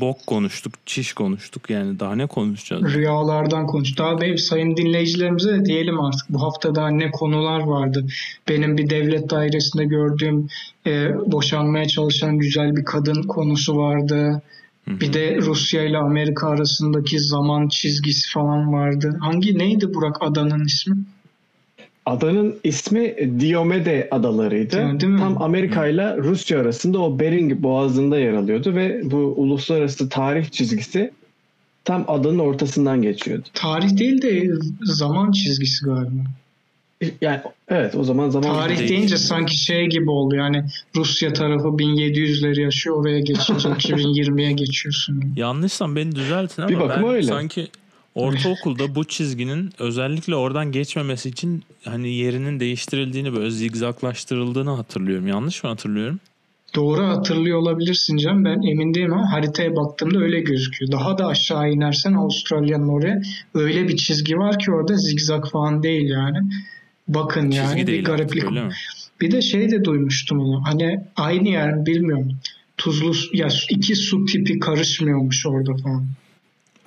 Bok konuştuk, çiş konuştuk. Yani daha ne konuşacağız? rüyalardan konuş. Daha benim sayın dinleyicilerimize de diyelim artık bu hafta daha ne konular vardı. Benim bir devlet dairesinde gördüğüm e, boşanmaya çalışan güzel bir kadın konusu vardı. Bir de Rusya ile Amerika arasındaki zaman çizgisi falan vardı. Hangi neydi Burak adanın ismi? Adanın ismi Diomede Adalarıydı. Değil mi? Tam Amerika ile Rusya arasında o Bering Boğazı'nda yer alıyordu ve bu uluslararası tarih çizgisi tam adanın ortasından geçiyordu. Tarih değil de zaman çizgisi galiba. Yani evet o zaman zaman Tarih değil. deyince sanki şey gibi oldu yani Rusya tarafı 1700'leri yaşıyor oraya geçince 2020'ye geçiyorsun. Yanlışsam beni düzeltin ama Bir ben öyle. sanki ortaokulda bu çizginin özellikle oradan geçmemesi için hani yerinin değiştirildiğini böyle zigzaklaştırıldığını hatırlıyorum. Yanlış mı hatırlıyorum? Doğru hatırlıyor olabilirsin Can. Ben emin değilim ama haritaya baktığımda öyle gözüküyor. Daha da aşağı inersen Avustralya'nın oraya öyle bir çizgi var ki orada zigzag falan değil yani. Bakın yani Çizgi bir değil artık gariplik. mi? Bir de şey de duymuştum onu. Hani aynı yer bilmiyorum. Tuzlu ya iki su tipi karışmıyormuş orada falan.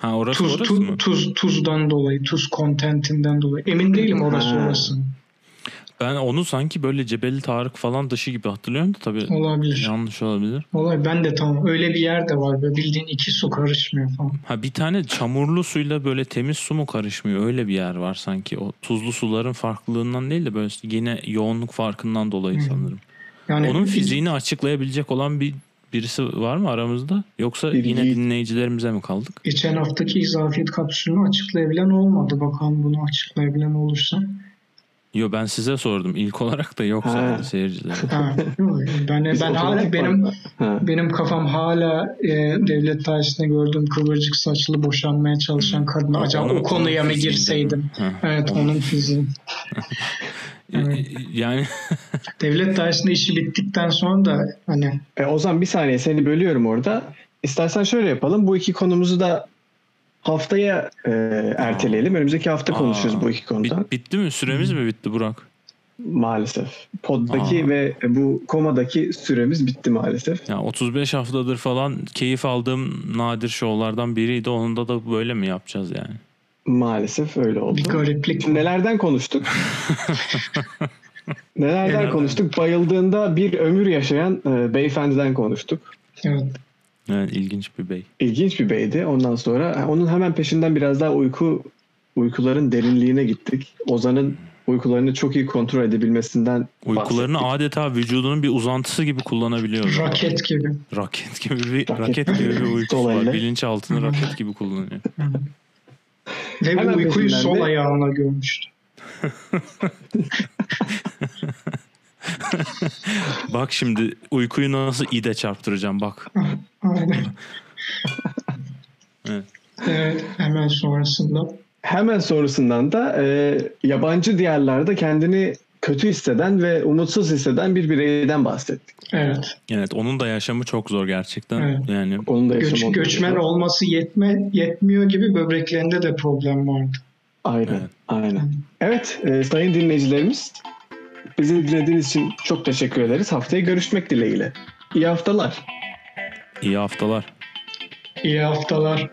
Ha orası Tuz, orası tu- mı? tuz tuzdan dolayı, tuz kontentinden dolayı. Emin değilim orası Ha. orası. Ben onu sanki böyle Cebeli Tarık falan dışı gibi hatırlıyorum da tabii Olabilir. yanlış olabilir. Olay ben de tamam. Öyle bir yer de var. Böyle bildiğin iki su karışmıyor falan. Ha bir tane çamurlu suyla böyle temiz su mu karışmıyor? Öyle bir yer var sanki. O tuzlu suların farklılığından değil de böyle yine yoğunluk farkından dolayı Hı. sanırım. Yani Onun fiziğini açıklayabilecek olan bir birisi var mı aramızda? Yoksa Bilgi- yine dinleyicilerimize mi kaldık? Geçen haftaki izafiyet kapsülünü açıklayabilen olmadı. Bakalım bunu açıklayabilen olursa. Yo ben size sordum. İlk olarak da yok Ha. sayıldı seyirciler. Ben ben hala benim Ha. benim kafam hala e, devlet dairesinde gördüğüm kıvırcık saçlı boşanmaya çalışan kadın. Acaba Onun- o konuya mı girseydim? Ha, Evet onun- onun fiziği. Evet. Yani Devlet dairesinde işi bittikten sonra da hani E, Ozan bir saniye seni bölüyorum orada. İstersen şöyle yapalım. Bu iki konumuzu da haftaya e, erteleyelim. Önümüzdeki hafta Aa, konuşuruz bu iki konudan. bit- bitti mi? Süremiz mi bitti Burak? Maalesef. Poddaki Aa. ve bu komadaki süremiz bitti maalesef. Ya 35 haftadır falan keyif aldığım nadir şovlardan biriydi. Onda da böyle mi yapacağız yani? Maalesef öyle oldu. bir gariplik. Nelerden konuştuk? nelerden Nelerden? konuştuk? Bayıldığında bir ömür yaşayan e, beyefendiden konuştuk. Evet. Yani ilginç bir bey. İlginç bir beydi. Ondan sonra onun hemen peşinden biraz daha uyku uykuların derinliğine gittik. Ozan'ın uykularını çok iyi kontrol edebilmesinden Uykularını bahsettik. adeta vücudunun bir uzantısı gibi kullanabiliyor. Raket gibi. Raket gibi bir Raket. raket, gibi bir uykusu var. Bilinçaltını raket gibi kullanıyor. Ve bu uykuyu sol de- ayağına görmüştü. Bak şimdi uykuyu nasıl ide çarptıracağım bak. Aynen. Evet. Evet, hemen sonrasında. Hemen sonrasından da e, yabancı diyarlarda kendini kötü hisseden ve umutsuz hisseden bir bireyden bahsettik. Evet. Evet onun da yaşamı çok zor gerçekten. Evet. Yani Onun da Göç, göçmen olması yetme yetmiyor gibi böbreklerinde de problem vardı. Aynen. Evet. Aynen. Evet, e, sayın dinleyicilerimiz bizi dinlediğiniz için çok teşekkür ederiz. Haftaya görüşmek dileğiyle. İyi haftalar. iyi haftalar. İyi haftalar.